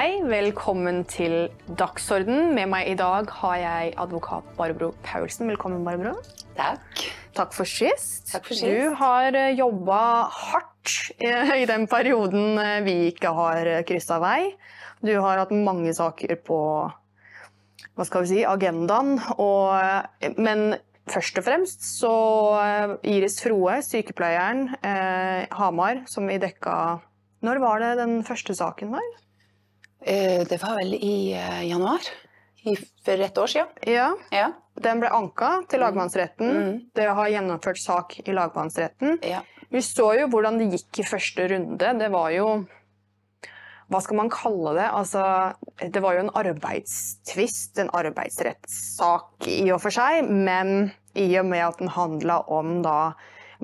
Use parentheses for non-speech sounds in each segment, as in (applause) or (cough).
Hei, velkommen til Dagsorden. Med meg i dag har jeg advokat Barbro Paulsen. Velkommen, Barbro. Takk. Takk for sist. Takk for sist. Du har jobba hardt eh, i den perioden eh, vi ikke har kryssa vei. Du har hatt mange saker på hva skal vi si, agendaen. Og, eh, men først og fremst så Iris Froe, sykepleieren, eh, Hamar, som vi dekka Når var det den første saken var? Eh, Det var vel i eh, januar? For et år siden? Ja, Ja. Den ble anka til lagmannsretten. Mm. Dere har gjennomført sak i lagmannsretten. ja. Vi så jo hvordan det gikk i første runde. Det var jo Hva skal man kalle det? Altså, det var jo en arbeidstvist, en arbeidsrettssak i og for seg, men i og med at den handla om da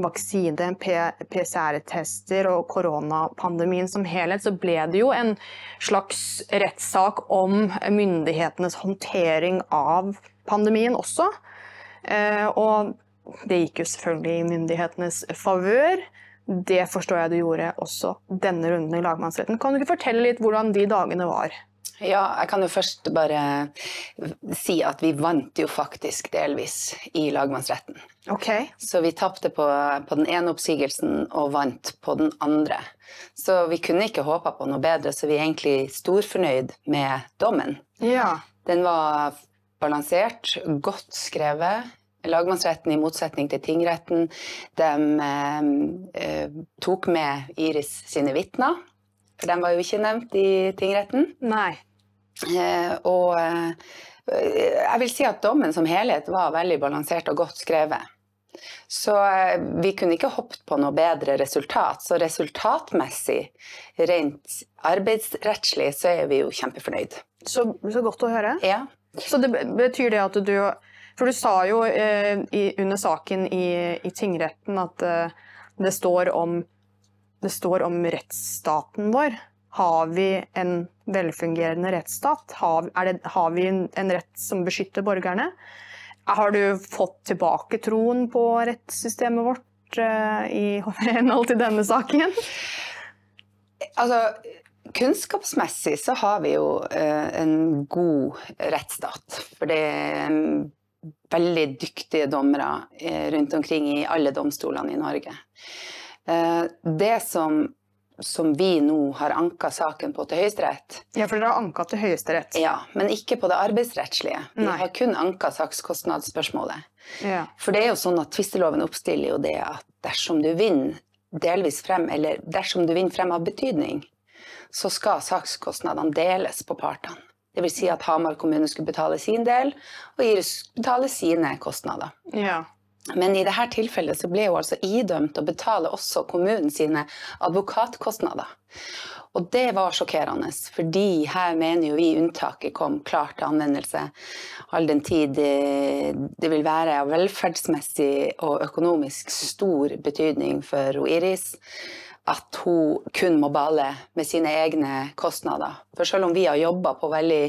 vaksine, PCR-tester og koronapandemien som helhet, så ble det jo en slags rettssak om myndighetenes håndtering av pandemien også. Eh, og det gikk jo selvfølgelig i myndighetenes favør. Det forstår jeg du gjorde også denne runden i lagmannsretten. Kan du ikke fortelle litt hvordan de dagene var? Ja, jeg kan jo først bare si at vi vant jo faktisk delvis i lagmannsretten. Okay. Så vi tapte på, på den ene oppsigelsen og vant på den andre. Så vi kunne ikke håpa på noe bedre, så vi er egentlig storfornøyd med dommen. Ja. Den var balansert, godt skrevet. Lagmannsretten, i motsetning til tingretten, de eh, eh, tok med Iris sine vitner. For den var jo ikke nevnt i tingretten. Nei. Eh, og eh, jeg vil si at dommen som helhet var veldig balansert og godt skrevet. Så eh, vi kunne ikke hoppet på noe bedre resultat. Så resultatmessig, rent arbeidsrettslig, så er vi jo kjempefornøyd. Så, så godt å høre. Ja. Så det betyr det at du For du sa jo eh, i, under saken i, i tingretten at eh, det står om det står om rettsstaten vår. Har vi en velfungerende rettsstat? Har, det, har vi en, en rett som beskytter borgerne? Har du fått tilbake troen på rettssystemet vårt uh, i henhold til denne saken? Altså, kunnskapsmessig så har vi jo uh, en god rettsstat. For det er mm, veldig dyktige dommere eh, rundt omkring i alle domstolene i Norge. Eh, det som, som vi nå har anka saken på til Høyesterett, Ja, for dere har anka til Høyesterett. ja, men ikke på det arbeidsrettslige. Vi Nei. har kun anka sakskostnadsspørsmålet. Ja. For det er jo sånn at tvisteloven oppstiller jo det at dersom du vinner delvis frem, eller dersom du vinner frem av betydning, så skal sakskostnadene deles på partene. Det vil si at Hamar kommune skulle betale sin del, og Iris betale sine kostnader. ja. Men i dette tilfellet så ble hun altså idømt å betale også kommunen sine advokatkostnader. Og det var sjokkerende, fordi her mener jo vi unntaket kom klart til anvendelse. All den tid det, vil være av velferdsmessig og økonomisk stor betydning for Iris at hun kun må bale med sine egne kostnader. For selv om vi har jobba på veldig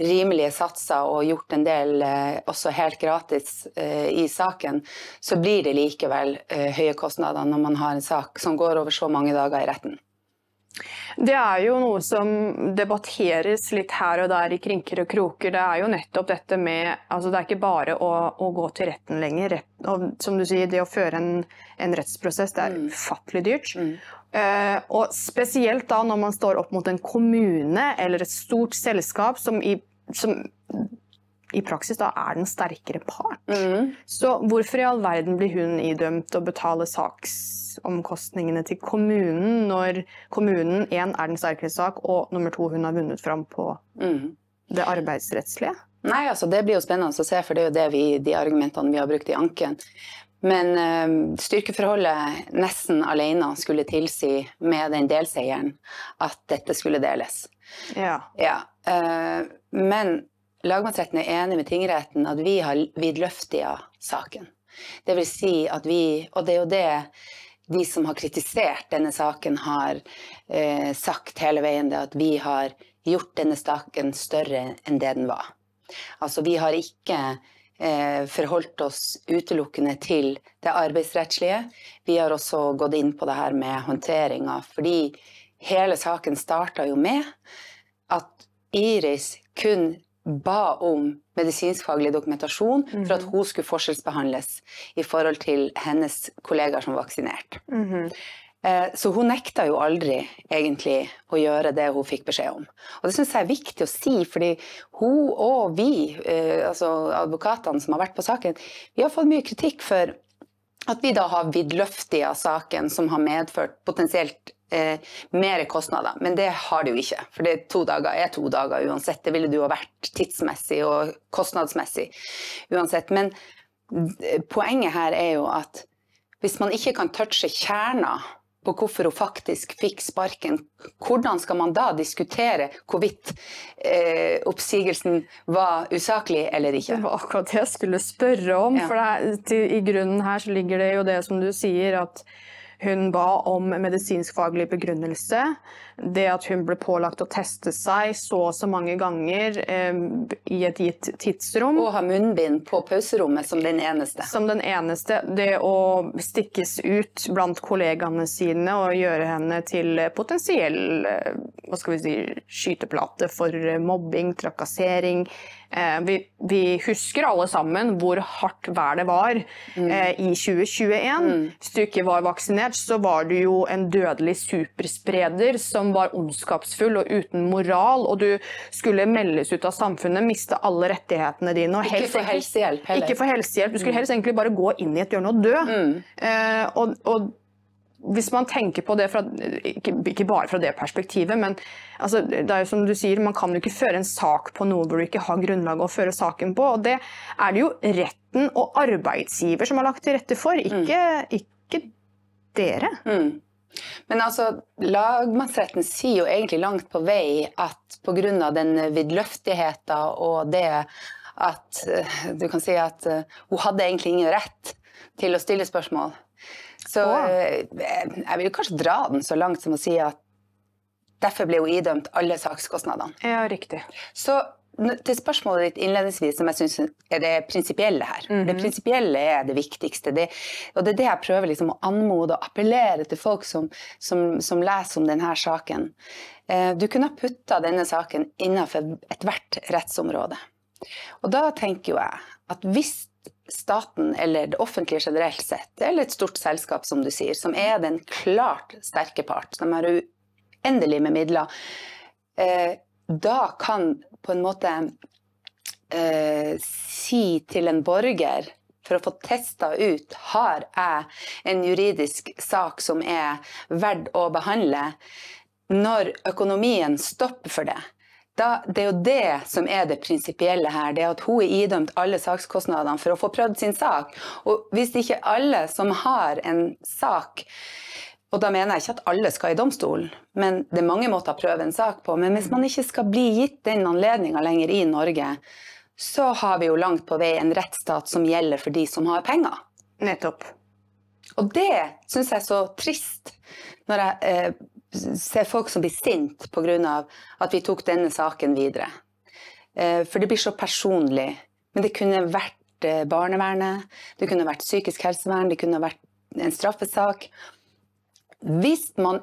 rimelige satser og gjort en del eh, også helt gratis eh, i saken, så blir det likevel eh, høye kostnader når man har en sak som går over så mange dager i retten. Det er jo noe som debatteres litt her og der i krinker og kroker. Det er jo nettopp dette med altså Det er ikke bare å, å gå til retten lenger. Rett, og som du sier, det å føre en, en rettsprosess, det er Mm. ufattelig dyrt. Mm. Uh, og spesielt da når man står opp mot en kommune eller et stort selskap som i, som i praksis da er den sterkere part. Mm. Så hvorfor i all verden blir hun idømt å betale saksomkostningene til kommunen, når kommunen én er den sterkere sak, og nummer to hun har vunnet fram på Mm. det arbeidsrettslige? Nei, altså det blir jo spennende å se, for det er jo det vi, de argumentene vi har brukt i anken. Men eh, styrkeforholdet nesten alene skulle tilsi med den delseieren at dette skulle deles. Ja. Ja, eh, men lagmannsretten er enig med tingretten at vi har vidløftiga saken. Det vil si at vi, og det er jo det de som har kritisert denne saken har eh, sagt hele veien, det at vi har gjort denne saken større enn det den var. Altså vi har ikke eh, forholdt oss utelukkende til det arbeidsrettslige. Vi har også gått inn på det her med håndteringa, fordi hele saken starta jo med at Iris kun ba om medisinskfaglig dokumentasjon for at hun skulle forskjellsbehandles i forhold til hennes kollegaer som vaksinert. Mm -hmm. Så hun nekta jo aldri egentlig å gjøre det hun fikk beskjed om. Og det syns jeg er viktig å si, fordi hun og vi, eh, altså advokatene som har vært på saken, vi har fått mye kritikk for at vi da har vidløftiga saken som har medført potensielt eh, mer kostnader. Men det har det jo ikke, for det to dager er to dager uansett. Det ville det jo ha vært tidsmessig og kostnadsmessig uansett. Men eh, poenget her er jo at hvis man ikke kan touche kjerna på hvorfor hun faktisk fikk sparken, hvordan skal man da diskutere hvorvidt eh, oppsigelsen var usaklig eller ikke? Det var akkurat det jeg skulle spørre om. Ja. For det til, i grunnen her så ligger det jo det som du sier, at hun ba om medisinskfaglig begrunnelse. Det at hun ble pålagt å teste seg så og så mange ganger eh, i et gitt tidsrom. Og ha munnbind på pauserommet som den eneste. Som den eneste. Det å stikkes ut blant kollegaene sine og gjøre henne til potensiell eh, hva skal vi si, skyteplate for mobbing, trakassering. Eh, Vi, vi husker alle sammen hvor hardt vær det var mm. i 2021. Hvis du ikke var vaksinert, så var du jo en dødelig superspreder som var ondskapsfull og uten moral, og du skulle meldes ut av samfunnet, miste alle rettighetene dine. og Ikke få helsehjelp heller. ikke få helsehjelp. Du skulle helst egentlig bare gå inn i et hjørne og dø. Mm. Eh, og, og hvis man tenker på det fra, ikke, ikke bare fra det perspektivet, men altså, det er jo som du sier, man kan jo ikke føre en sak på noe hvor du ikke har grunnlag å føre saken på. og Det er det jo retten og arbeidsgiver som har lagt til rette for, ikke, ikke dere. Mm. Men altså, lagmannsretten sier jo egentlig langt på vei at pga. den vidløftigheten og det at eh, Du kan si at eh, hun hadde egentlig ingen rett til å stille spørsmål. Så eh, jeg vil kanskje dra den så langt som å si at derfor ble hun idømt alle sakskostnadene. Ja, riktig. Så til spørsmålet ditt innledningsvis, som jeg syns er det prinsipielle her. Det prinsipielle er det viktigste. Det, og det er det jeg prøver liksom å anmode og appellere til folk som, som, som leser om denne saken. Eh, du kunne ha putta denne saken innenfor ethvert rettsområde. Og da tenker jo jeg at hvis staten eller det offentlige generelt sett, eller et stort selskap som du sier, som er den klart sterke part, som har uendelig med midler, eh, da kan på en måte eh, si til en borger for å få testa ut har jeg en juridisk sak som er verdt å behandle, når økonomien stopper for det. Da, det er jo det som er det prinsipielle her. Det er at hun er idømt alle sakskostnadene for å få prøvd sin sak. Og hvis ikke alle som har en sak og da mener jeg ikke at alle skal i domstolen, men det er mange måter å prøve en sak på. Men hvis man ikke skal bli gitt den anledninga lenger i Norge, så har vi jo langt på vei en rettsstat som gjelder for de som har penger. Nettopp. Og det syns jeg er så trist, når jeg eh, ser folk som blir sint pga. at vi tok denne saken videre. Eh, for det blir så personlig. Men det kunne vært eh, barnevernet, det kunne vært psykisk helsevern, det kunne vært en straffesak. Hvis man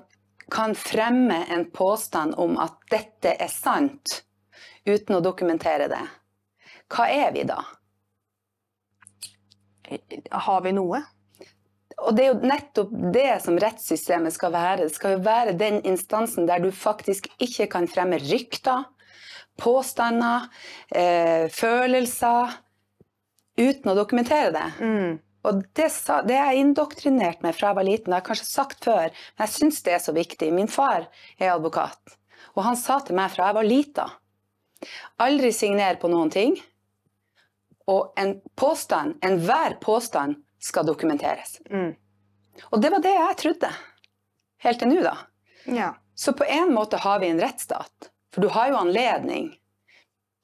kan fremme en påstand om at dette er sant, uten å dokumentere det, hva er vi da? Har vi noe? Og det er jo nettopp det som rettssystemet skal være. Det skal jo være den instansen der du faktisk ikke kan fremme rykter, påstander, eh, følelser, uten å dokumentere det. Mm. Og det, sa, det er jeg indoktrinert meg fra jeg var liten, det har jeg kanskje sagt før, men jeg syns det er så viktig. Min far er advokat, og han sa til meg fra jeg var lita aldri signer på noen ting, og en påstand, enhver påstand, skal dokumenteres. Mm. Og det var det jeg trodde. Helt til nå, da. Ja. Så på en måte har vi en rettsstat. For du har jo anledning,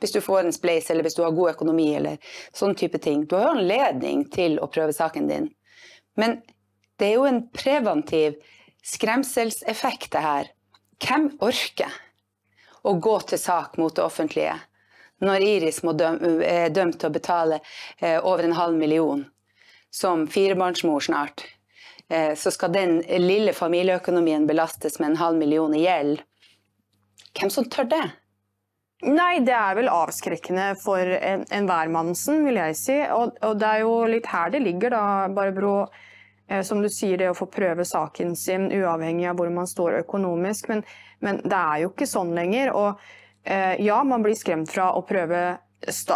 hvis du får en spleis, eller hvis du har god økonomi, eller sånn type ting. Du har jo anledning til å prøve saken din. Men det er jo en preventiv skremselseffekt, det her. Hvem orker å gå til sak mot det offentlige når Iris må døm, er dømt til å betale eh, over en halv million som firebarnsmor snart? eh, så skal den lille familieøkonomien belastes med en halv million i gjeld. Hvem som tør det? Nei, det er vel avskrekkende for en- enhver mannsen, vil jeg si. Og, og det er jo litt her det ligger, da, Barbro. Eh, som du sier, det å få prøve saken sin uavhengig av hvor man står økonomisk. Men, men det er jo ikke sånn lenger. Og eh, ja, man blir skremt fra å prøve,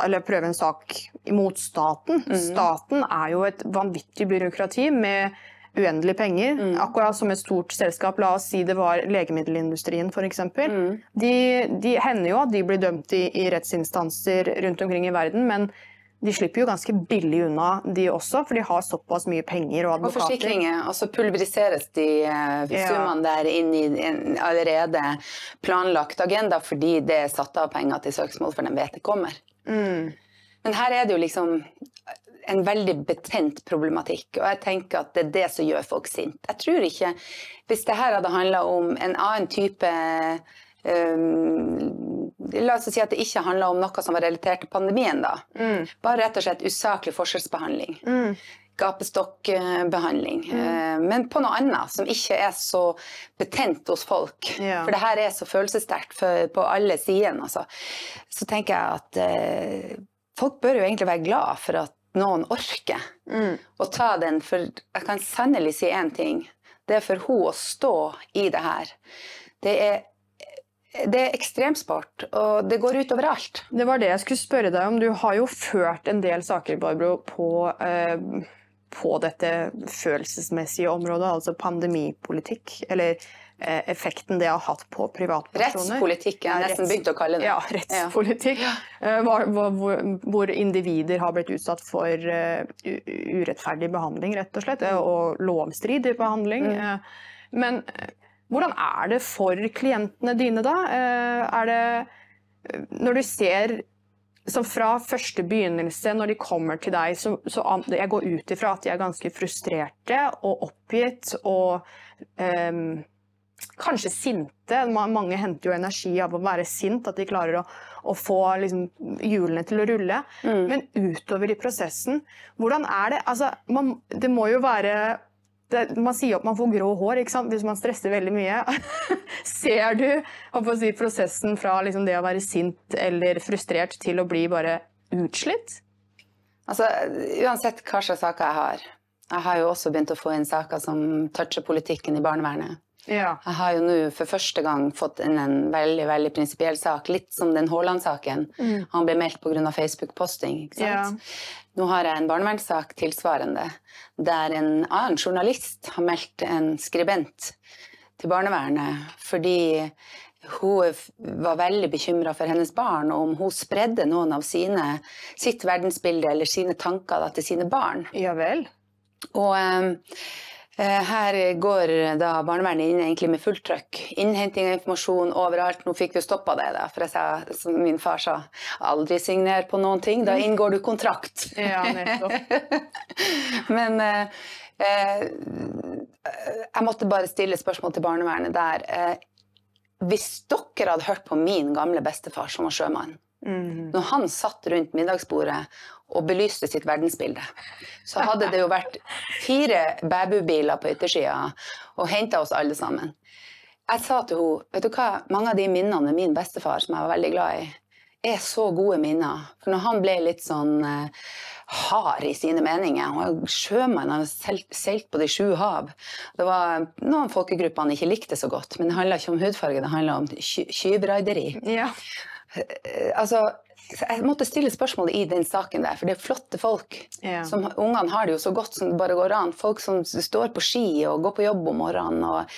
eller prøve en sak mot staten. Staten er jo et vanvittig byråkrati med uendelige penger. Akkurat som et stort selskap, la oss si det var legemiddelindustrien f.eks. Mm. De, de hender jo at de blir dømt i, i rettsinstanser rundt omkring i verden, men de slipper jo ganske billig unna, de også, for de har såpass mye penger og advokater. Og forsikringer, og så pulveriseres de eh, summene der inn i en allerede planlagt agenda fordi det er satt av penger til søksmål, for de vet det kommer. Mm. Men her er det jo liksom en veldig betent problematikk, og jeg tenker at det er det som gjør folk sint. Jeg tror ikke Hvis det her hadde handla om en annen type um, La oss si at det ikke handla om noe som var relatert til pandemien, da. Mm. Bare rett og slett usaklig forskjellsbehandling. Mm. Gapestokkbehandling. Mm. Men på noe annet som ikke er så betent hos folk. Ja. For det her er så følelsessterkt på alle sidene. Altså. Så tenker jeg at eh, folk bør jo egentlig være glad for at noen orker Mm. å ta den. For jeg kan sannelig si én ting. Det er for hun å stå i det her. Det er, det er ekstremsport, og det går utover alt. Det var det jeg skulle spørre deg om. Du har jo ført en del saker, Barbro, på, eh, på dette følelsesmessige området, altså pandemipolitikk, eller eh, effekten det har hatt på privatpersoner. Rettspolitikk er Ja, nesten begynt å kalle det. Ja, rettspolitikk. Eh, hva- hva- hvor, individer har blitt utsatt for eh, urettferdig behandling, rett og slett, eh, og lovstridig behandling. Mm. Eh, Men eh, hvordan er det for klientene dine, da? Eh, Er det eh, Når du ser så fra første begynnelse, når de kommer til deg, så, så jeg går ut ifra at de er ganske frustrerte og oppgitt og um, kanskje sinte. Mange henter jo energi av å være sint, at de klarer å, å få liksom, hjulene til å rulle. Mm. Men utover i prosessen, hvordan er det? Altså, man, det må jo være det, Man sier at man får grå hår hvis man stresser veldig mye. (laughs) Ser du si, prosessen fra liksom, det å være sint eller frustrert til å bli bare utslitt? Altså, uansett hva slags saker jeg har. Jeg har jo også begynt å få inn saker som toucher politikken i barnevernet. Ja. Jeg har jo nå for første gang fått inn en veldig veldig prinsipiell sak, litt som den Haaland-saken. Mm. Han ble meldt pga. Facebook-posting. ikke sant? Nå har jeg en barnevernssak tilsvarende, der en annen journalist har meldt en skribent til barnevernet fordi hun var veldig bekymra for hennes barn, og om hun spredde noen av sine, sitt verdensbilde eller sine tanker da, til sine barn. Ja vel. Og eh, her går da barnevernet inn egentlig med fullt trøkk. Innhenting av informasjon overalt. Nå fikk vi stoppa det, da, for jeg sa, som min far sa, aldri signer på noen ting. Da inngår du kontrakt. (laughs) Ja. (laughs) Men eh, eh, jeg måtte bare stille spørsmål til barnevernet der. Eh, hvis dere hadde hørt på min gamle bestefar som var sjømann, Mm. når han satt rundt middagsbordet og belyste sitt verdensbilde, så hadde det jo (laughs) vært fire bæbubiler på yttersida og henta oss alle sammen. Jeg sa til henne, vet du hva, mange av de minnene med min bestefar som jeg var veldig glad i, er så gode minner. For når han ble litt sånn eh, hard i sine meninger Han var sjømann, han seilt, på de sju hav. Det var noen folkegrupper han ikke likte så godt, men det handla ikke om hudfarge, det handla om tjuvraideri. Ja. Eh, altså, så jeg måtte stille spørsmålet i den saken der, for det er flotte folk. Ja. Som, ungene har det jo så godt som det bare går an. Folk som står på ski og går på jobb om morgenen. Og,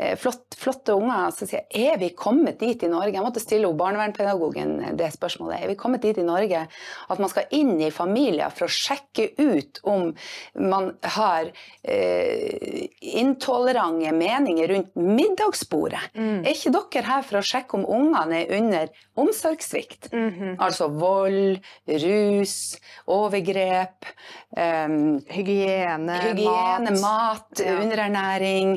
eh, flott, flotte unger. Så sier jeg, er vi kommet dit i Norge? Jeg måtte stille jo barnevernpedagogen det spørsmålet. Er vi kommet dit i Norge at man skal inn i familier for å sjekke ut om man har eh, intolerante meninger rundt middagsbordet? Mm. Er ikke dere her for å sjekke om ungene er under omsorgssvikt? Mhm. Altså vold, rus, overgrep, um, Hygiene, hygiene, mat, Ja. underernæring.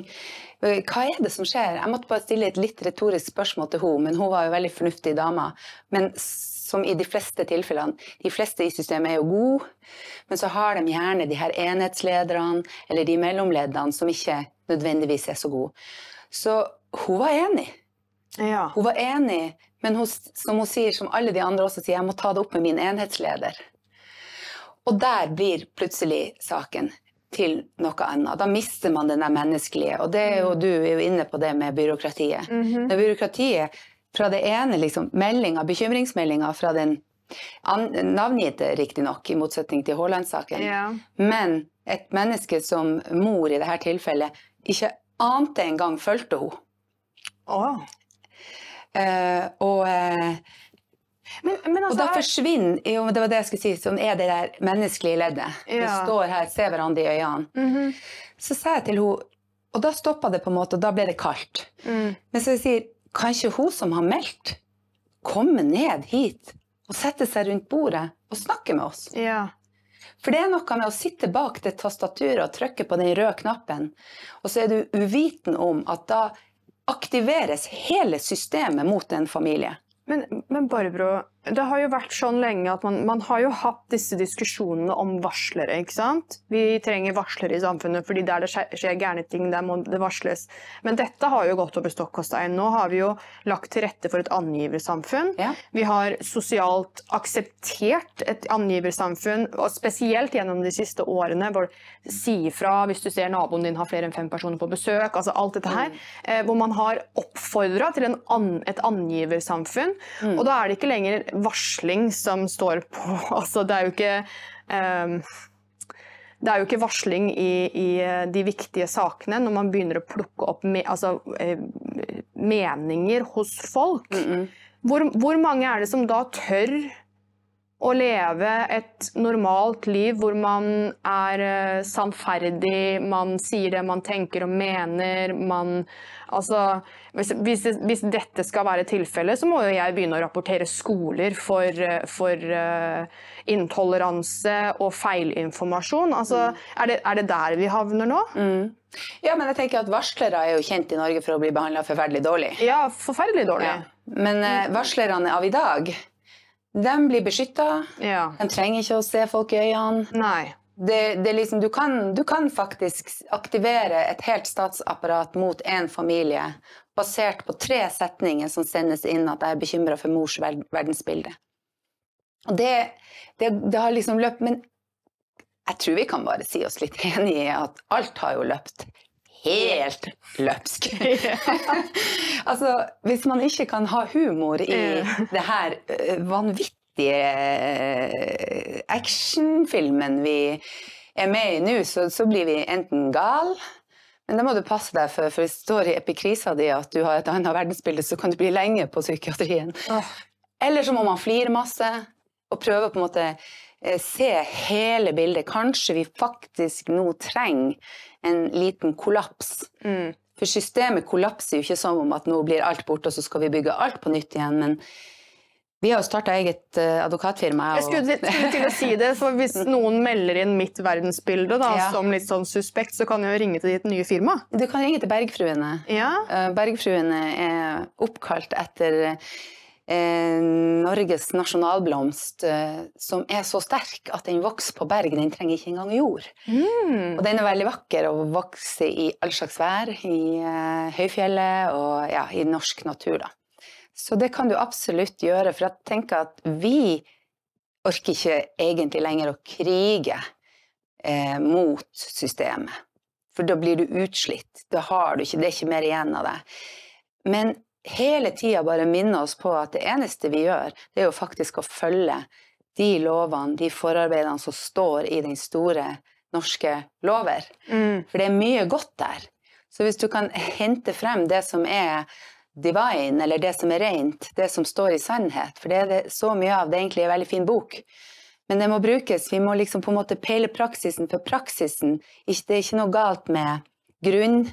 Eh, Hva er det som skjer? Jeg måtte bare stille et litt retorisk spørsmål til henne, men hun var jo veldig fornuftig dame. Men som i de fleste tilfellene, de fleste i systemet er jo gode, men så har de gjerne de her enhetslederne eller de mellomleddene som ikke nødvendigvis er så gode. Så hun var enig. Ja. Hun var enig Men hun, som hun sier, som alle de andre også sier, jeg må ta det opp med min enhetsleder. Og der blir plutselig saken til noe annet. Da mister man den menneskelige. Og det er jo, du er jo inne på det med byråkratiet. Mhm. Når byråkratiet fra det ene liksom, meldinga, bekymringsmeldinga fra den navngitte, riktignok, i motsetning til Haaland-saken, Ja. men et menneske som mor i dette tilfellet ikke ante engang fulgte henne. Åh. Eh, og, eh, Men, men og altså, da forsvinner jo, det var det jeg skulle si, som er det der menneskelige leddet. Vi står her, ser hverandre i øynene. Mhm. Så sa jeg til henne, og da stoppa det på en måte, og da ble det kaldt. Mm. Men så jeg sier, kan ikke hun som har meldt, komme ned hit og sette seg rundt bordet og snakke med oss? Ja. For det er noe med å sitte bak det tastaturet og trykke på den røde knappen, og så er du uviten om at da aktiveres hele systemet mot en familie. Men, men Barbro, det har jo vært sånn lenge at man, man har jo hatt disse diskusjonene om varslere, ikke sant? Vi trenger varslere i samfunnet, fordi der det skjer, gærne ting, der må det varsles. Men dette har jo gått over stokk og stein. Nå har vi jo lagt til rette for et angiversamfunn. Ja. Vi har sosialt akseptert et angiversamfunn, og spesielt gjennom de siste årene, hvor si ifra hvis du ser naboen din har flere enn fem personer på besøk, altså alt dette her, Mm. hvor man har oppfordra til en an, et angiversamfunn. Og da er det ikke lenger varsling som står på (laughs) altså Det er jo ikke um, det er jo ikke varsling i, i eh, de viktige sakene når man begynner å plukke opp me, altså, eh, meninger hos folk. Hvor, hvor mange er det som da tør å leve et normalt liv hvor man er eh, sannferdig, man sier det man tenker og mener, man Altså, hvis, hvis, hvis dette skal være tilfellet, så må jo jeg begynne å rapportere skoler for, eh, for uh, intoleranse og feilinformasjon. Altså, er, det, er det der vi havner nå? Ja, men jeg tenker at varslere er jo kjent i Norge for å bli behandla forferdelig dårlig. Ja, forferdelig dårlig. Ja. Men eh, varslerne av i dag, de blir beskytta. Ja. De trenger ikke å se folk i øynene. Nei. Det, det liksom, du, kan, du kan faktisk aktivere et helt statsapparat mot én familie basert på tre setninger som sendes inn at jeg er bekymra for mors verdensbilde. Og det, det, det har liksom løpt Men jeg tror vi kan bare si oss litt (laughs) enig i at alt har jo løpt helt løpsk. (laughs) altså, hvis man ikke kan ha humor i det her vanvittige eh, actionfilmen vi er med i nå, så, så blir vi enten gal men da må du passe deg for, for det står i epikrisa di at du har et annet verdensbilde, så kan du bli lenge på psykiatrien. Oh. Eller så må man flire masse og prøve å på en måte eh, se hele bildet. Kanskje vi faktisk nå trenger en liten kollaps. Mm. For systemet kollapser jo ikke som om at nå blir alt borte, og så skal vi bygge alt på nytt igjen. Men vi har jo starta eget eh, advokatfirma. Jeg skulle, skulle til å si det, for Hvis (laughs) noen melder inn mitt verdensbilde da, Ja. som litt sånn suspekt, så kan jeg jo ringe til ditt nye firma. Du kan ringe til Bergfruene. Ja. Eh, Bergfruene er oppkalt etter eh, Norges nasjonalblomst, eh, som er så sterk at den vokser på berg. Den trenger ikke engang jord. Mm. Og den er veldig vakker og vokser i all slags vær, i eh, høyfjellet og ja, i norsk natur. Da. Så det kan du absolutt gjøre, for jeg tenker at vi orker ikke egentlig lenger å krige eh, mot systemet. For da blir du utslitt. Da har du ikke, det er ikke mer igjen av det. Men hele tida bare minne oss på at det eneste vi gjør, det er jo faktisk å følge de lovene, de forarbeidene som står i den store norske lover. Mm. For det er mye godt der. Så hvis du kan hente frem det som er divine, eller det som er rent, det som står i sannhet, for det er det så mye av, det er egentlig en veldig fin bok. Men det må brukes, vi må liksom på en måte peile praksisen, for praksisen, det er ikke noe galt med grunn,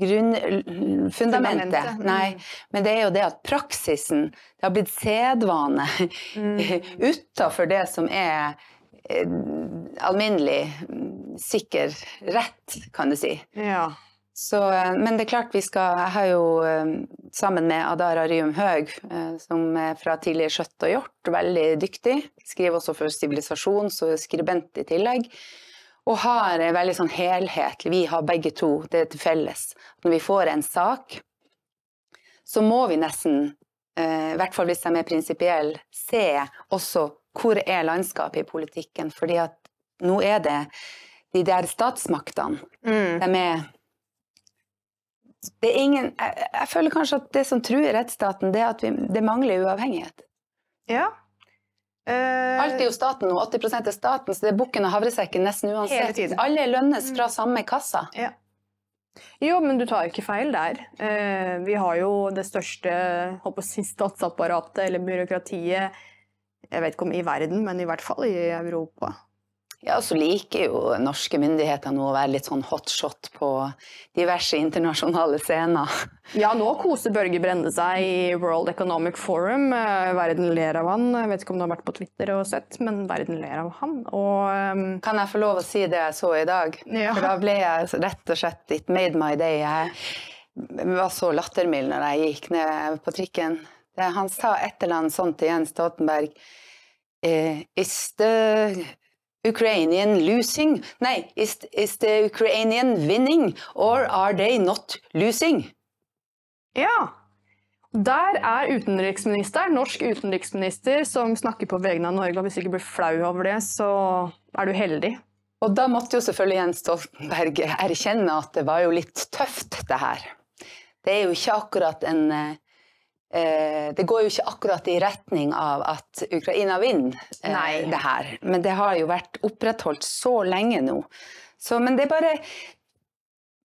grunnfundamentet, Fundamentet, mm. nei, men det er jo det at praksisen, det har blitt sedvane Mm. (laughs) utafor det som er eh, alminnelig, sikker rett, kan du si. Ja. Så, eh, men det er klart vi skal Jeg har jo eh, sammen med Adara Ryum Høeg, som er fra tidligere Skjøtt og Hjort, veldig dyktig. Skriver også for Sivilisasjon, så skribent i tillegg. Og har en veldig sånn helhetlig Vi har begge to det til felles. Når vi får en sak, så må vi nesten eh, i hvert fall hvis de er prinsipielle, se også hvor er landskapet i politikken. Fordi at nå er det de der statsmaktene. Mm. De er det er ingen, jeg, jeg føler kanskje at det som truer rettsstaten, det er at vi, det mangler uavhengighet. Ja. Eh, Alt er jo staten nå, 80% er staten, så det er bukken og havresekken nesten Hele uansett. tiden. Alle lønnes fra samme kassa. Ja. Jo, men du tar ikke feil der. Eh, vi har jo det største si, statsapparatet, eller byråkratiet, jeg vet ikke om i verden, men i hvert fall i Europa. Ja, så liker jo norske myndigheter nå å være litt sånn hotshot på diverse internasjonale scener. (laughs) Ja, nå koser Børge Brende seg i World Economic Forum. Eh, Verden ler av han. Jeg vet ikke om du har vært på Twitter og sett, men verden ler av han. Og um... Kan jeg få lov å si det jeg så i dag? Ja. For da ble jeg rett og slett It made my day. Jeg var så lattermild når jeg gikk ned på trikken. Han sa et eller annet sånt til Jens Stoltenberg. Eh, is the Ukrainian losing? Nei, is, is the Ukrainian winning? Or are they not losing? ja. Der er utenriksministeren, norsk utenriksminister, som snakker på vegne av Norge. Og hvis du ikke blir flau over det, så er du heldig. Og da måtte jo selvfølgelig Jens Stoltenberg erkjenne at det var jo litt tøft, det her. Det er jo ikke akkurat en eh, Det går jo ikke akkurat i retning av at Ukraina vinner eh, det her. Men det har jo vært opprettholdt så lenge nå. Så, men det er bare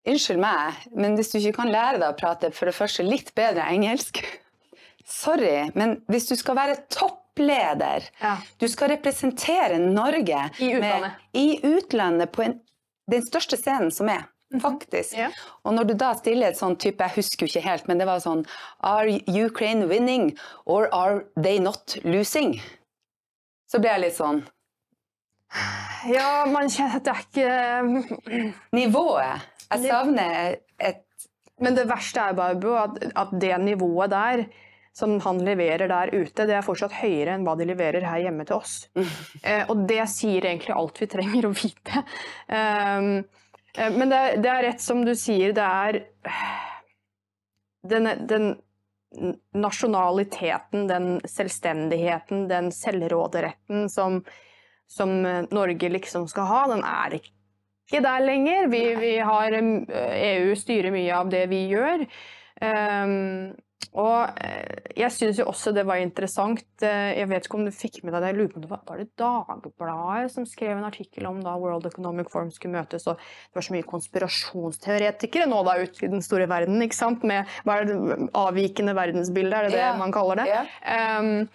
Unnskyld meg, men hvis du ikke kan lære deg å prate for det første litt bedre engelsk (laughs) Sorry, men hvis du skal være toppleder Ja. du skal representere Norge I utlandet. Med, I utlandet på en, den største scenen som er, faktisk. Ja. Og når du da stiller et sånn type, jeg husker jo ikke helt, men det var sånn Are Ukraine winning, or are they not losing? Så ble jeg litt sånn Ja, man kjenner at det er ikke Nivået. Jeg savner et Men det verste er bare at, at det nivået der som han leverer der ute, det er fortsatt høyere enn hva de leverer her hjemme til oss. (laughs) Eh, og det sier egentlig alt vi trenger å vite. Um, eh, men det, er- det er rett som du sier, det er den, den nasjonaliteten, den selvstendigheten, den selvråderetten som, som eh, Norge liksom skal ha, den er ikke der lenger. Vi, vi har EU styrer mye av det vi gjør. Um, og eh, jeg syns jo også det var interessant eh, Jeg vet ikke om du fikk med deg det, jeg lurer på om det var, var det Dagbladet som skrev en artikkel om da World Economic Forum skulle møtes, og det var så mye konspirasjonsteoretikere nå da ute i den store verden, ikke sant, med hva er det, avvikende verdensbilde, er det det Ja. man kaller det? Ja. Um,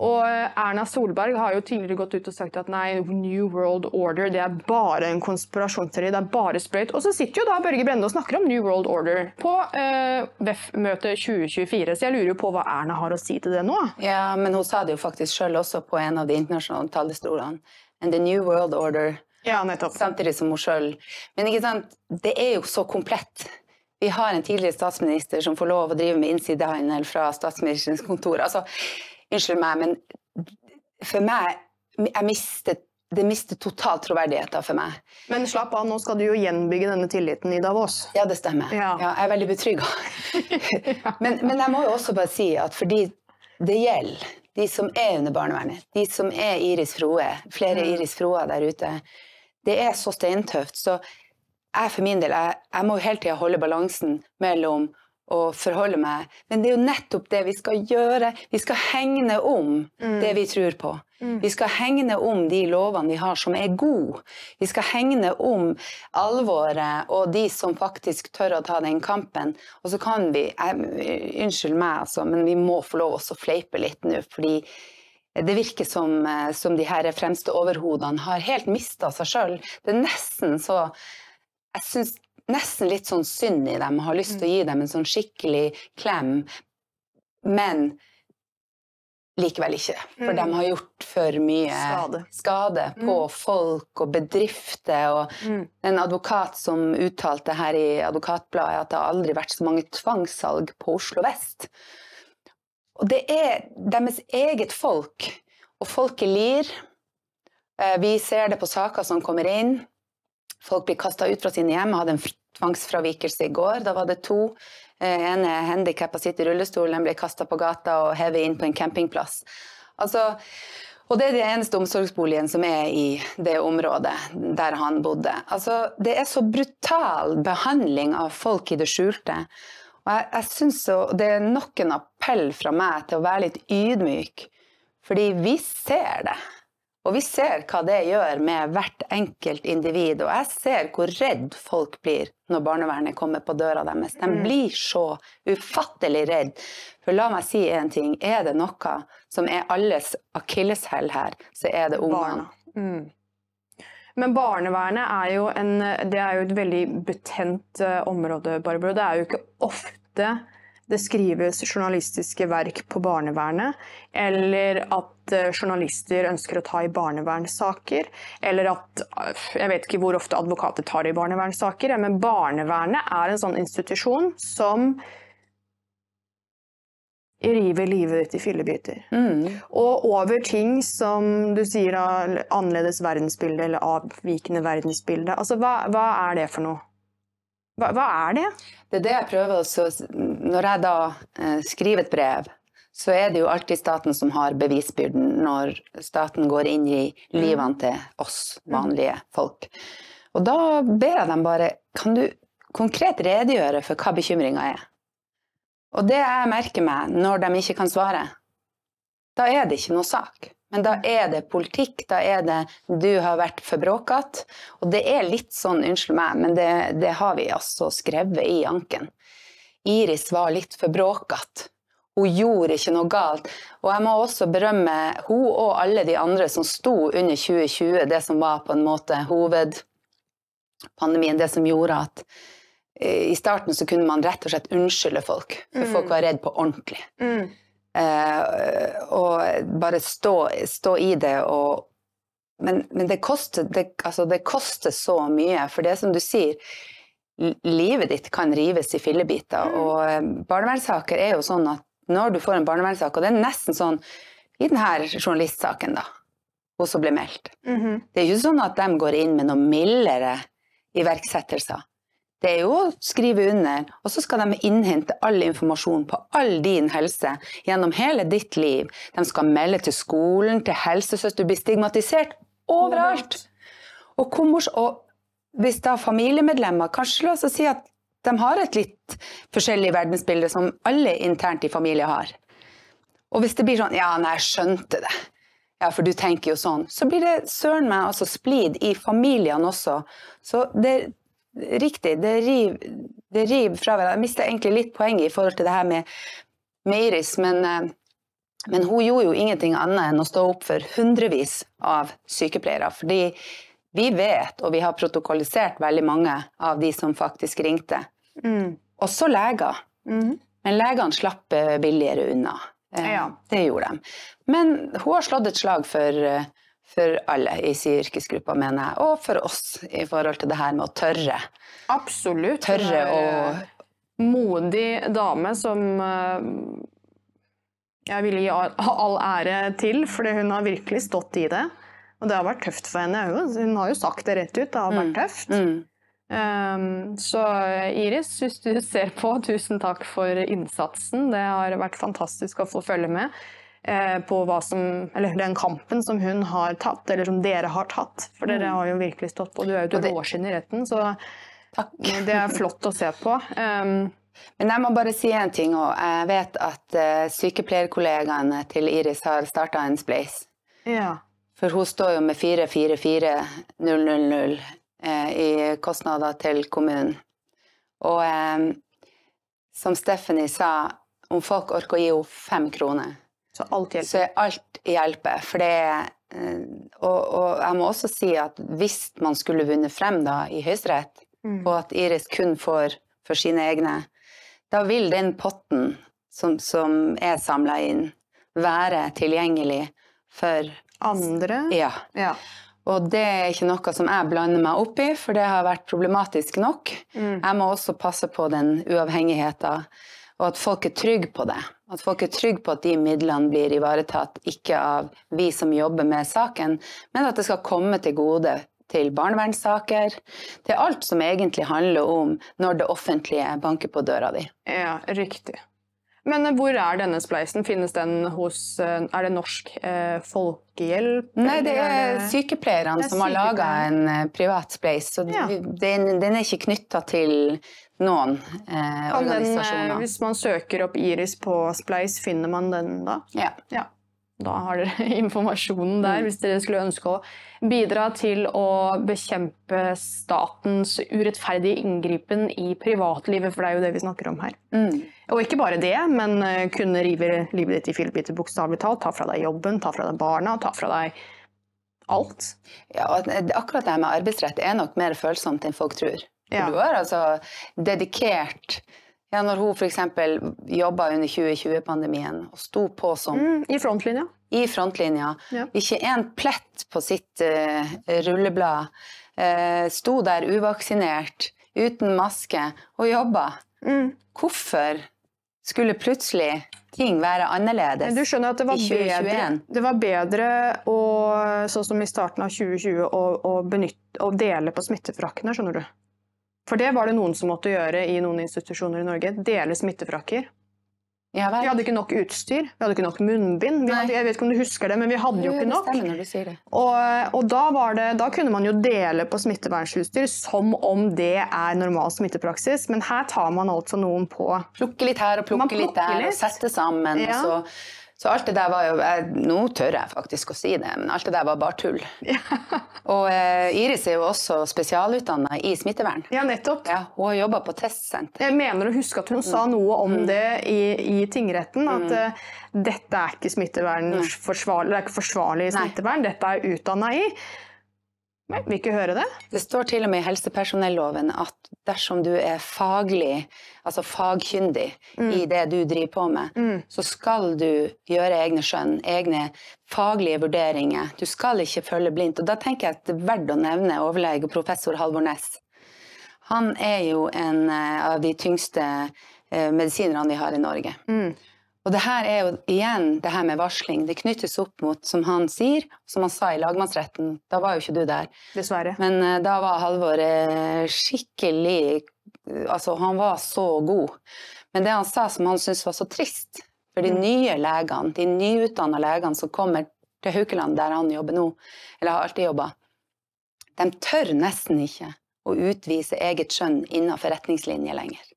og Erna Solberg har jo tidligere gått ut og sagt at nei, New World Order det er bare en konspirasjonsteori, det er bare sprøyt. Og så sitter jo da Børge Brende og snakker om New World Order på uh, WEF-møtet 2024, så jeg lurer jo på hva Erna har å si til det nå. Ja, men hun sa det jo faktisk sjøl også på en av de internasjonale talerstolene. And the new world order Ja, nettopp. samtidig som hun sjøl. Men ikke sant, det er jo så komplett. Vi har en tidligere statsminister som får lov å drive med innsidehandel fra statsministerens kontor. Altså, unnskyld meg, men for meg jeg mistet Det mister totalt troverdigheten for meg. Men slapp av, nå skal du jo gjenbygge denne tilliten i Davos. Ja, det stemmer. Ja. jeg er veldig betrygga. (laughs) men, men jeg må jo også bare si at fordi det gjelder de som er under barnevernet, de som er Iris Froe, flere Mm. Iris Froer der ute, det er så steintøft. Så jeg for min del, jeg, jeg må jo hele tida holde balansen mellom å forholde meg Men det er jo nettopp det vi skal gjøre. Vi skal hegne om det vi tror på. Vi skal hegne om de lovene vi har som er gode. Vi skal hegne om alvoret og de som faktisk tør å ta den kampen. Og så kan vi jeg, Unnskyld meg, altså, men vi må få lov å fleipe litt nå. fordi det virker som, eh, som de her fremste overhodene har helt mista seg sjøl. Det er nesten så Jeg syns nesten litt sånn synd i dem. Har lyst til å gi dem en sånn skikkelig klem. Men likevel ikke. For Mm. de har gjort for mye Skade. skade på folk og bedrifter. Og Mm. en advokat som uttalte her i Advokatbladet at det har aldri vært så mange tvangssalg på Oslo vest. Og det er deres eget folk. Og folket lir. Eh, Vi ser det på saker som kommer inn. Folk blir kasta ut fra sine hjem. Jeg hadde en tvangsfravikelse i går. Da var det to. Eh, en er handikappa, sitter i rullestol, den ble kasta på gata og hevet inn på en campingplass. Altså, og det er den eneste omsorgsboligen som er i det området der han bodde. Altså, det er så brutal behandling av folk i det skjulte. Og jeg, jeg synes så, Det er nok en appell fra meg til å være litt ydmyk, fordi vi ser det. Og vi ser hva det gjør med hvert enkelt individ. Og jeg ser hvor redd folk blir når barnevernet kommer på døra deres. De Mm. blir så ufattelig redd. For la meg si én ting. Er det noe som er alles akilleshæl her, så er det ungene. Mm. Men barnevernet er jo, en, det er jo et veldig betent eh, område, Barbro. Det er jo ikke ofte det skrives journalistiske verk på barnevernet, eller at eh, journalister ønsker å ta i barnevernssaker, eller at eh, Jeg vet ikke hvor ofte advokater tar i barnevernssaker, men barnevernet er en sånn institusjon som river livet ditt i fillebiter. Mm. Og over ting som du sier av annerledes verdensbilde eller avvikende verdensbilde. Altså, hva, hva er det for noe? Hva, hva er det? Det er det jeg prøver å Når jeg da eh, skriver et brev, så er det jo alltid staten som har bevisbyrden når staten går inn i livene til oss vanlige folk. Og da ber jeg dem bare Kan du konkret redegjøre for hva bekymringa er? Og det jeg merker meg når de ikke kan svare, da er det ikke noe sak. Men da er det politikk, da er det 'du har vært for bråkete'. Og det er litt sånn, unnskyld meg, men det, det har vi altså skrevet i anken. Iris var litt for bråkete. Hun gjorde ikke noe galt. Og jeg må også berømme hun og alle de andre som sto under 2020, det som var på en måte hovedpandemien, det som gjorde at eh, i starten så kunne man rett og slett unnskylde folk, for Mm. folk var redd på ordentlig. Eh, og bare stå, stå i det og Men, men det, koster, det, altså det koster så mye, for det som du sier Livet ditt kan rives i fillebiter, Mm. og eh, barnevernssaker er jo sånn at når du får en barnevernssak, og det er nesten sånn i denne journalistsaken, da, hun som ble meldt Mhm. Det er ikke sånn at de går inn med noen mildere iverksettelser. Det er jo å skrive under, og så skal de innhente all informasjon på all din helse gjennom hele ditt liv. De skal melde til skolen, til helsesøster, du blir stigmatisert overalt. Og, og hvis da familiemedlemmer Kanskje la oss si at de har et litt forskjellig verdensbilde som alle internt i familie har. Og hvis det blir sånn Ja, nei, jeg skjønte det. Ja, for du tenker jo sånn. Så blir det søren meg altså splid i familiene også. Så det er Riktig, det river det river fra hverandre. Jeg mister egentlig litt poeng i forhold til det her med, med Iris, men, eh, men hun gjorde jo ingenting annet enn å stå opp for hundrevis av sykepleiere. Fordi vi vet, og vi har protokollisert veldig mange av de som faktisk ringte. Mm. Også leger. Mm. Men legene slapp eh, billigere unna. Eh, Ja. Det gjorde de. Men hun har slått et slag for, eh, for alle i sin yrkesgruppe, mener jeg. Og for oss i forhold til det her med å tørre. Absolutt. Tørre eh, Modig dame som jeg vil gi all, ære til, fordi hun har virkelig stått i det. Og det har vært tøft for henne. Hun har jo sagt det rett ut. Det har vært tøft. Mm. Um, så Iris, hvis du (laughs) ser på, tusen takk for innsatsen. Det har vært fantastisk å få følge med uh, på som, eller den kampen som hun har tatt, eller som dere har tatt. For dere har jo virkelig stått på. Du er jo det- råskinn i retten, så Takk. (laughs) det er flott å se på. Um, Men jeg må bare si en ting òg. Jeg vet at uh, sykepleierkollegaene til Iris har starta en spleis. ja. For hun står jo med 444000 eh, i kostnader til kommunen. Og eh, som Stephanie sa, om folk orker å gi henne fem kroner, Så alt hjelper. så alt hjelper. For det er eh, og, og jeg må også si at hvis man skulle vunnet frem da i Høyesterett, Mm. og at Iris kun får for sine egne, da vil den potten som, som er samla inn, være tilgjengelig for Andre? Ja. Ja. Og det er ikke noe som jeg blander meg opp i, for det har vært problematisk nok. Mm. Jeg må også passe på den uavhengigheten, og at folk er trygge på det. At folk er trygge på at de midlene blir ivaretatt, ikke av vi som jobber med saken, men at det skal komme til gode til barnevernssaker, til alt som egentlig handler om når det offentlige banker på døra di. Ja, riktig. Men eh, hvor er denne spleisen? Finnes den hos eh, Er det Norsk eh, Folkehjelp? Nei, det er sykepleierne er som har laga en eh, privat spleis, så Ja. den, den er ikke knytta til noen eh, organisasjoner. den, hvis man søker opp Iris på Spleis, finner man den da? Ja. Ja. Da har dere (laughs) informasjonen der, Mm. hvis dere skulle ønske å bidra til å bekjempe statens urettferdige inngripen i privatlivet, for det er jo det vi snakker om her. Mm. Og ikke bare det, men eh, kunne rive livet ditt i fillebiter bokstavelig talt. Ta fra deg jobben, ta fra deg barna, ta fra deg alt. Ja, og akkurat det med arbeidsrett er nok mer følsomt enn folk tror. Ja. Du har altså dedikert ja, Når hun f.eks. jobba under 2020-pandemien og sto på som Mm, I frontlinja. i frontlinja, Ja. ikke en plett på sitt uh, rulleblad, Uh, sto der uvaksinert, uten maske og jobba. Mm. Hvorfor skulle plutselig ting være annerledes? Du skjønner at det var, I bedre, 2021. det var bedre å, sånn som i starten av 2020, å, å, benytte, å dele på smittefrakkene, skjønner du. For det var det noen som måtte gjøre i noen institusjoner i Norge. Dele smittefrakker. Ja. Vi hadde ikke nok utstyr, vi hadde ikke nok munnbind. Vi hadde, jeg vet ikke om du husker det, men vi hadde jo ikke nok. Og, og da, var det, da kunne man jo dele på smittevernutstyr som om det er normal smittepraksis, men her tar man altså noen på Plukke litt her og plukke litt der, der og litt. sette sammen. Ja. Og så, så alt det der var jo jeg, Nå tør jeg faktisk å si det, men alt det der var bare tull. Og eh, Iris er jo også spesialutdanna i smittevern. Ja, nettopp. Ja, hun har jobba på testsenter. Jeg mener å huske at hun sa Mm. noe om det i, i tingretten. At eh, dette er ikke smittevern forsvarlig, det er ikke forsvarlig Nei. smittevern, dette er utdanna i. Men vil ikke høre det. Det står til og med i helsepersonelloven at dersom du er faglig, altså fagkyndig i det du driver på med, Mm. så skal du gjøre egne skjønn, egne faglige vurderinger. Du skal ikke følge blindt. Og da tenker jeg at det er verdt å nevne overlege professor Halvor Næss. Han er jo en eh, av de tyngste eh, medisinerne vi har i Norge. Mm. Og det her er jo igjen det her med varsling. Det knyttes opp mot, som han sier, som han sa i lagmannsretten, da var jo ikke du der, Dessverre. men uh, da var Halvor uh, skikkelig Altså, han var så god. Men det han sa som han syntes var så trist, for de Mm. nye legene, de nyutdanna legene som kommer til Haukeland, der han jobber nå, eller har alltid jobba, de tør nesten ikke å utvise eget skjønn innenfor retningslinjer lenger.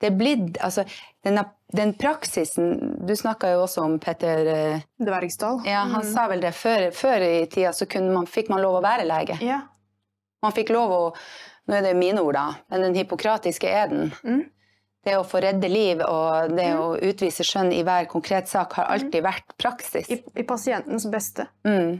Det er blitt Altså, den, den praksisen Du snakka jo også om Petter eh, Dvergsdal. Ja, han Mm. sa vel det. Før, før i tida så man, fikk man lov å være lege. Ja. Man fikk lov å Nå er det mine ord, da, men den hippokratiske eden. Mm. Det å få redde liv og det å utvise skjønn i hver konkret sak har alltid vært praksis. I, I pasientens beste. Mm.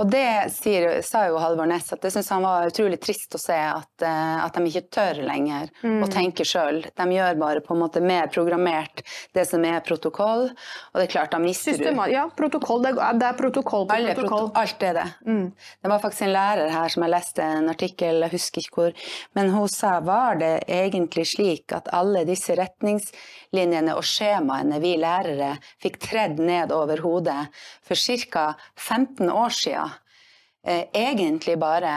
Og det sier, sa jo Halvor Næss at det syns han var utrolig trist å se at, eh, at de ikke tør lenger Mm. å tenke sjøl. De gjør bare på en måte mer programmert det som er protokoll, og det er klart, da mister du ja, protokoll. Det er, det er protokoll på alle protokoll. proto alt er det. Mm. Det var faktisk en lærer her som jeg leste en artikkel, jeg husker ikke hvor, men hun sa var det egentlig slik at alle disse retningslinjene og skjemaene vi lærere fikk tredd ned over hodet for ca. 15 år siden, eh, egentlig bare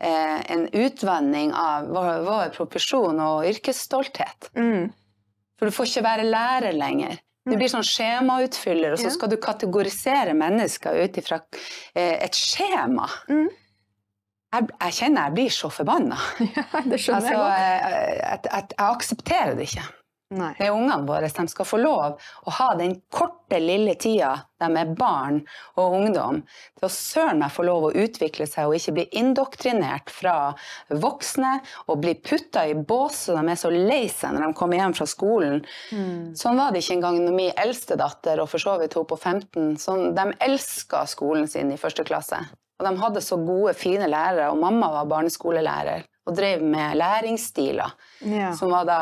eh, en utvanning av vår, vår profesjon og yrkesstolthet. Mm. For du får ikke være lærer lenger. Du blir sånn skjemautfyller, og så skal du kategorisere mennesker ut ifra eh, et skjema. Mm. Jeg, jeg kjenner jeg blir så forbanna. (laughs) det skjønner Altså, jeg godt. jeg, jeg, jeg, jeg aksepterer det ikke. Nei. Er ungene våre de skal få lov å ha den korte, lille tida de er barn og ungdom, til å søren meg få lov å utvikle seg og ikke bli indoktrinert fra voksne og bli putta i bås så de er så lei seg når de kommer hjem fra skolen. Mm. Sånn var det ikke engang når min eldste datter, og for så vidt hun på 15, sånn, de elska skolen sin i første klasse. Og de hadde så gode, fine lærere, og mamma var barneskolelærer og drev med læringsstiler. Ja. Som var da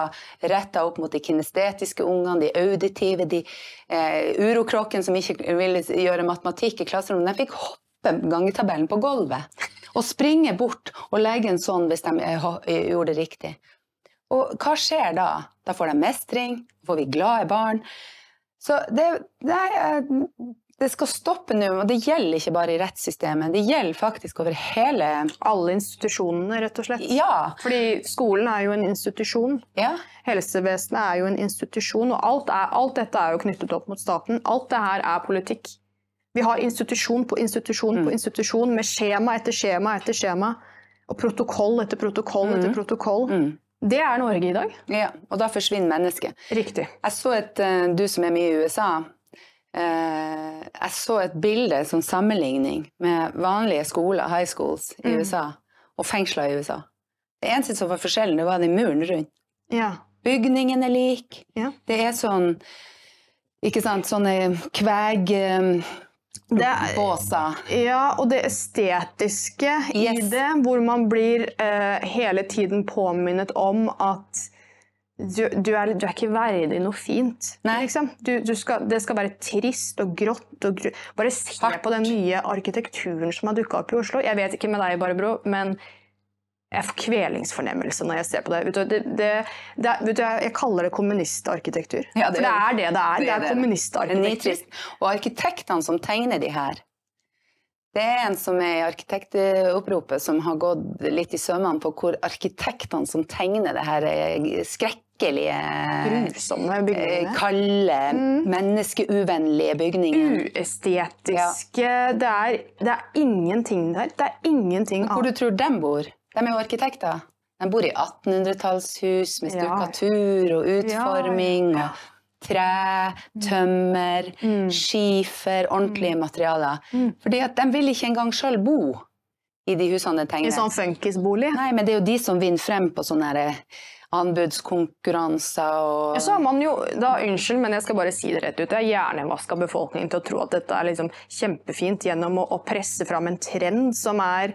retta opp mot de kinestetiske ungene, de auditive, de eh, urokråkene som ikke ville gjøre matematikk i klasserommet. De fikk hoppe gangetabellen på gulvet og springe bort og legge en sånn hvis de eh, eh, gjorde det riktig. Og hva skjer da? Da får de mestring, får vi glade barn. Så det, det er, det skal stoppe nå, og det gjelder ikke bare i rettssystemet. Det gjelder faktisk over hele Alle institusjonene, rett og slett. Ja. Fordi skolen er jo en institusjon. ja. Helsevesenet er jo en institusjon, og alt, er, alt dette er jo knyttet opp mot staten. Alt det her er politikk. Vi har institusjon på institusjon på institusjon med skjema etter skjema etter skjema. Og protokoll etter protokoll etter protokoll. Mm. Det er Norge i dag. ja. Og da forsvinner mennesket. Riktig. Jeg så et, eh, Du som er mye i USA. Eh, Jeg så et bilde som sammenligning med vanlige skoler, high schools, i Mm. USA, og fengsler i USA. Det eneste som var forskjellen, det var den muren rundt. Ja. Bygningen er lik. Ja. Det er sånn Ikke sant, sånne kveg... Det er, ja, og det estetiske i det, hvor man blir eh, hele tiden påminnet om at du, du, er, du er ikke verdig noe fint. Liksom. Du, du skal, det skal være trist og grått. Og gru... Bare se Hardt. på den nye arkitekturen som har dukka opp i Oslo. Jeg vet ikke med deg, Barbro, men jeg får kvelingsfornemmelse når jeg ser på det. Vet du, det, det, det vet du, jeg, kaller det kommunistarkitektur. Ja, det For det er- det det er. Det det er kommunistarkitektur. Og arkitektene som tegner de her Det er en som er i arkitektoppropet, som har gått litt i sømmene på hvor arkitektene som tegner det her eh, skrekkelige Grusomme eh, bygninger. Kalde, Mm. menneskeuvennlige bygninger. Uestetiske det er, det er ingenting der. Det er ingenting Hvor du tror de bor? De er jo arkitekter. De bor i 1800-tallshus med Ja. stukkatur og utforming Ja, ja. tre, tømmer, Mm. skifer, ordentlige materialer. Mm. Fordi at de vil ikke engang sjøl bo i de husene de I sånn funkisbolig. Nei, men det er jo de som vinner frem på sånne her eh, anbudskonkurranser og Ja, så har man jo, da, Unnskyld, men jeg skal bare si det rett ut. Jeg har hjernevaska befolkningen til å tro at dette er liksom kjempefint gjennom å, å presse fram en trend som er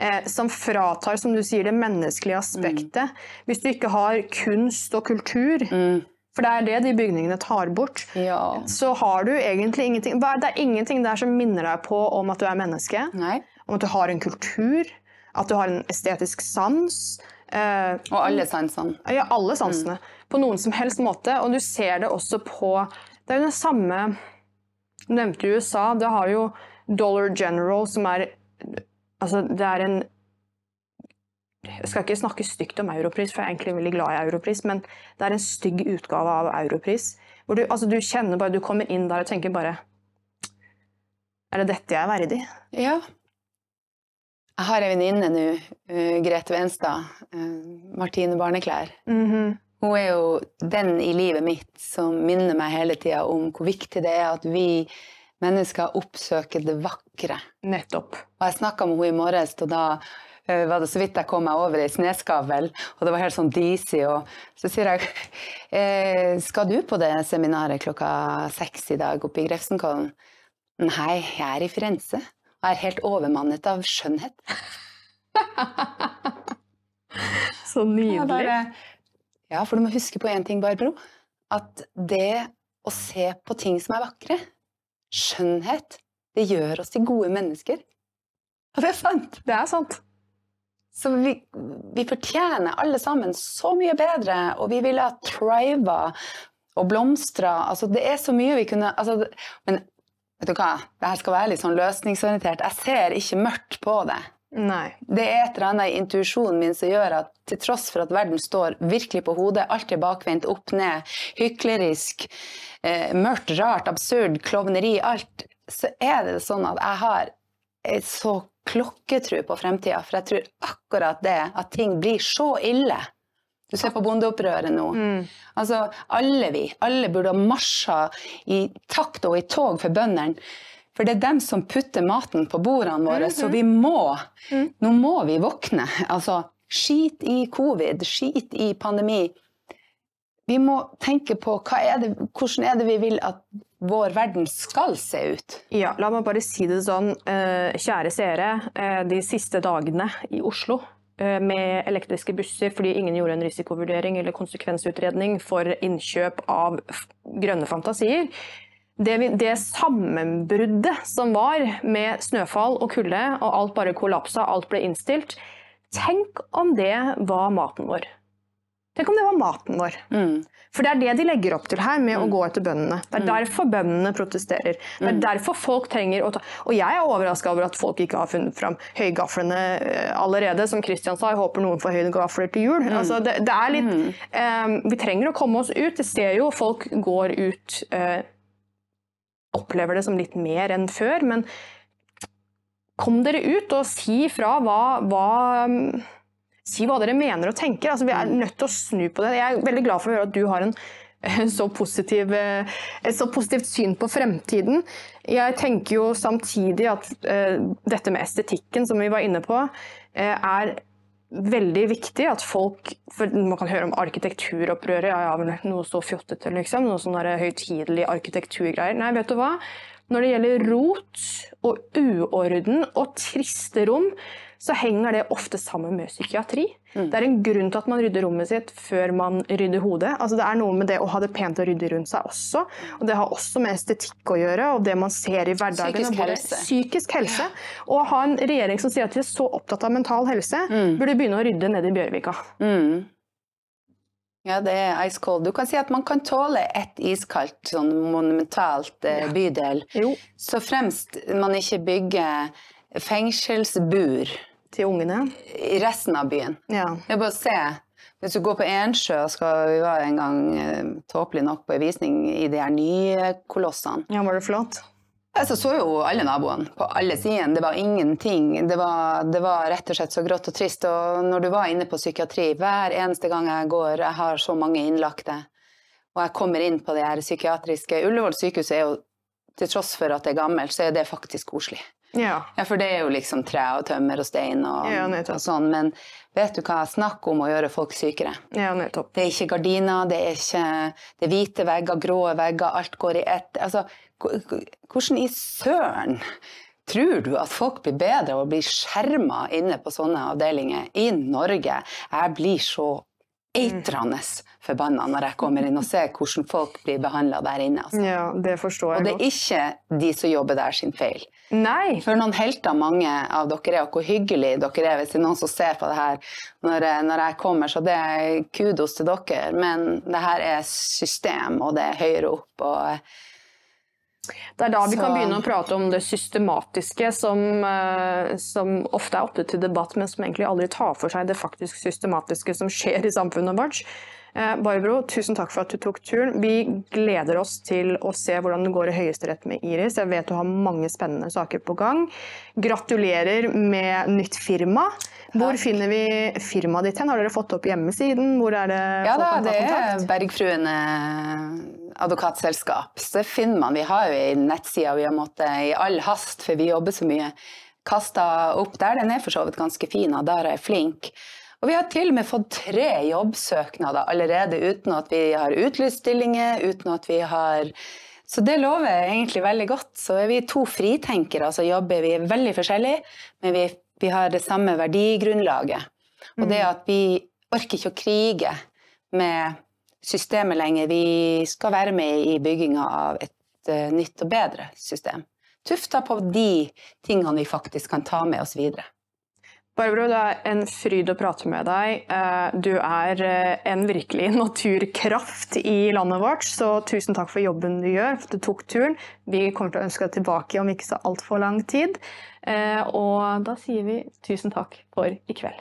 eh, som fratar, som du sier, det menneskelige aspektet. Hvis du ikke har kunst og kultur, mm, for det er det de bygningene tar bort, Ja. så har du egentlig ingenting Det er ingenting der som minner deg på om at du er menneske. Nei. Om at du har en kultur, at du har en estetisk sans. Eh, Og alle sansene. ja, alle sansene. På noen som helst måte. Og du ser det også på Det er jo det samme Du nevnte USA. Det har jo Dollar General, som er Altså, det er en Jeg skal ikke snakke stygt om Europris, for jeg er egentlig veldig glad i Europris, men det er en stygg utgave av Europris. Hvor du, altså, du kjenner bare Du kommer inn der og tenker bare Er det dette jeg er verdig? Ja. Jeg har ei venninne nå, eh, Grete Venstad, eh, Martine Barneklær. Mhm. Hun er jo den i livet mitt som minner meg hele tida om hvor viktig det er at vi mennesker oppsøker det vakre. Nettopp. Og jeg snakka med henne i morges, og da eh, var det så vidt jeg kom meg over ei sneskavl, og det var helt sånn disig, og så sier jeg Skal du på det seminaret klokka seks i dag oppe i Grefsenkollen? Nei, jeg er i Firenze. Er helt overmannet av skjønnhet. (laughs) Så nydelig. bare, ja, for du må huske på én ting, Barbro. At det å se på ting som er vakre, skjønnhet, det gjør oss til gode mennesker. Og det er sant. Det er sant. Så vi, vi fortjener alle sammen så mye bedre, og vi ville ha thriva og blomstra. Altså, det er så mye vi kunne altså, Men vet du hva, det her skal være litt sånn løsningsorientert. Jeg ser ikke mørkt på det. Nei. Det er et eller annet i intuisjonen min som gjør at til tross for at verden står virkelig på hodet, alt er bakvendt, opp ned, hyklerisk, eh, mørkt, rart, absurd, klovneri, alt, så er det sånn at jeg har så klokketro på fremtida. For jeg tror akkurat det, at ting blir så ille. Du ser på bondeopprøret nå. Mm. Altså, alle vi, alle burde ha marsja i takt og i tog for bøndene. For det er dem som putter maten på bordene våre, så vi må mm. Nå må vi våkne. Altså, skit i covid, skit i pandemi. Vi må tenke på er det, hvordan er det vi vil at vår verden skal se ut. Ja, la meg bare si det sånn, eh, kjære seere. eh, De siste dagene i Oslo med elektriske busser fordi ingen gjorde en risikovurdering eller konsekvensutredning for innkjøp av grønne fantasier. Det, det sammenbruddet som var med snøfall og kulde, og alt bare kollapsa, alt ble innstilt. Tenk om det var maten vår. Tenk om det var maten vår. Mm. For det er det de legger opp til her, med å gå etter bøndene. Det er derfor bøndene protesterer. Det er derfor folk trenger å ta Og jeg er overraska over at folk ikke har funnet fram høygaflene eh, allerede. Som Christian sa, jeg håper noen får høygafler til jul. Altså, det, det er litt eh, Vi trenger å komme oss ut. Det ser jo folk går ut eh, Opplever det som litt mer enn før, men kom dere ut og si fra hva, hva mm, Si hva dere mener og tenker. Altså, vi er nødt til å snu på det. Jeg er veldig glad for å høre at du har en så positiv, eh, et så positivt syn på fremtiden. Jeg tenker jo samtidig at eh, dette med estetikken, som vi var inne på, eh, er veldig viktig at folk for Man kan høre om arkitekturopprøret. Ja, ja, noe så fjottete, liksom. Noe sånn høytidelig arkitekturgreier. Nei, vet du hva? Når det gjelder rot og uorden og triste rom, så henger det ofte sammen med psykiatri. Det er en grunn til at man rydder rommet sitt før man rydder hodet. Altså, det er noe med det å ha det pent og ryddig rundt seg også. Og det har også med estetikk å gjøre, og det man ser i hverdagen. Psykisk helse. Psykisk helse. Og å ha en regjering som sier at de er så opptatt av mental helse, burde begynne å rydde nede i Bjørvika. Mm. Ja, det er ice cold. Du kan si at man kan tåle ett iskaldt, sånn monumentalt eh, bydel, Jo. så fremst man ikke bygger fengselsbur Til ungene. i resten av byen. Ja. Det er bare å se. Hvis du går på Ensjø, skal vi var en gang eh, tåpelig nok på en visning i de her nye kolossene. ja, var det flott? Altså, så jo alle naboene på alle sidene. Det var ingenting. Det var, det var rett og slett så grått og trist. Og når du var inne på psykiatri, hver eneste gang jeg går, jeg har så mange innlagte, og jeg kommer inn på det her psykiatriske Ullevål sykehus er jo, til tross for at det er gammelt, så er det faktisk koselig. Ja. Ja, for det er jo liksom tre og tømmer og stein og, Ja, og sånn. Men vet du hva, snakk om å gjøre folk sykere. ja, nettopp. Det er ikke gardiner, det er ikke det er hvite vegger, grå vegger, alt går i ett. Altså, hvordan i søren tror du at folk blir bedre av å bli skjerma inne på sånne avdelinger i Norge? Jeg blir så eitrende forbanna når jeg kommer inn og ser hvordan folk blir behandla der inne. Altså. Ja, det forstår jeg Og det er ikke de som jobber der sin feil. Nei! For noen helter mange av dere er, og hvor hyggelig dere er hvis det er noen som ser på det her når, jeg- når jeg kommer. Så det er kudos til dere. Men det her er system, og det er høyere opp. Og Det er da vi kan begynne å prate om det systematiske, som, eh, som ofte er oppe til debatt, men som egentlig aldri tar for seg det faktisk systematiske som skjer i samfunnet vårt. Eh, Barbro, tusen takk for at du tok turen. Vi gleder oss til å se hvordan det går i Høyesterett med Iris. Jeg vet du har mange spennende saker på gang. Gratulerer med nytt firma. Hvor finner vi firmaet ditt hen? Har dere fått opp hjemmesiden? Hvor er det ja folk kan ta det er Bergfruen Bergfruene advokatselskap. Så det finner man. Vi har jo ei nettside vi har måttet i all hast, for vi jobber så mye, kasta opp der. Den er for så vidt ganske fin, og der er jeg flink. Og vi har til og med fått tre jobbsøknader allerede uten at vi har utlyst stillinger, uten at vi har Så det lover egentlig veldig godt. Så er vi to fritenkere, så jobber vi veldig forskjellig, men vi, vi har det samme verdigrunnlaget. Og det at vi orker ikke å krige med systemet lenger. Vi skal være med i bygginga av et eh, nytt og bedre system. Tufta på de tingene vi faktisk kan ta med oss videre. Barbro, det er en fryd å prate med deg. Eh, Du er eh, en virkelig (laughs) naturkraft i landet vårt, så tusen takk for jobben du gjør. for Du tok turen. Vi kommer til å ønske deg tilbake om ikke så altfor lang tid. Eh, Og da sier vi tusen takk for i kveld.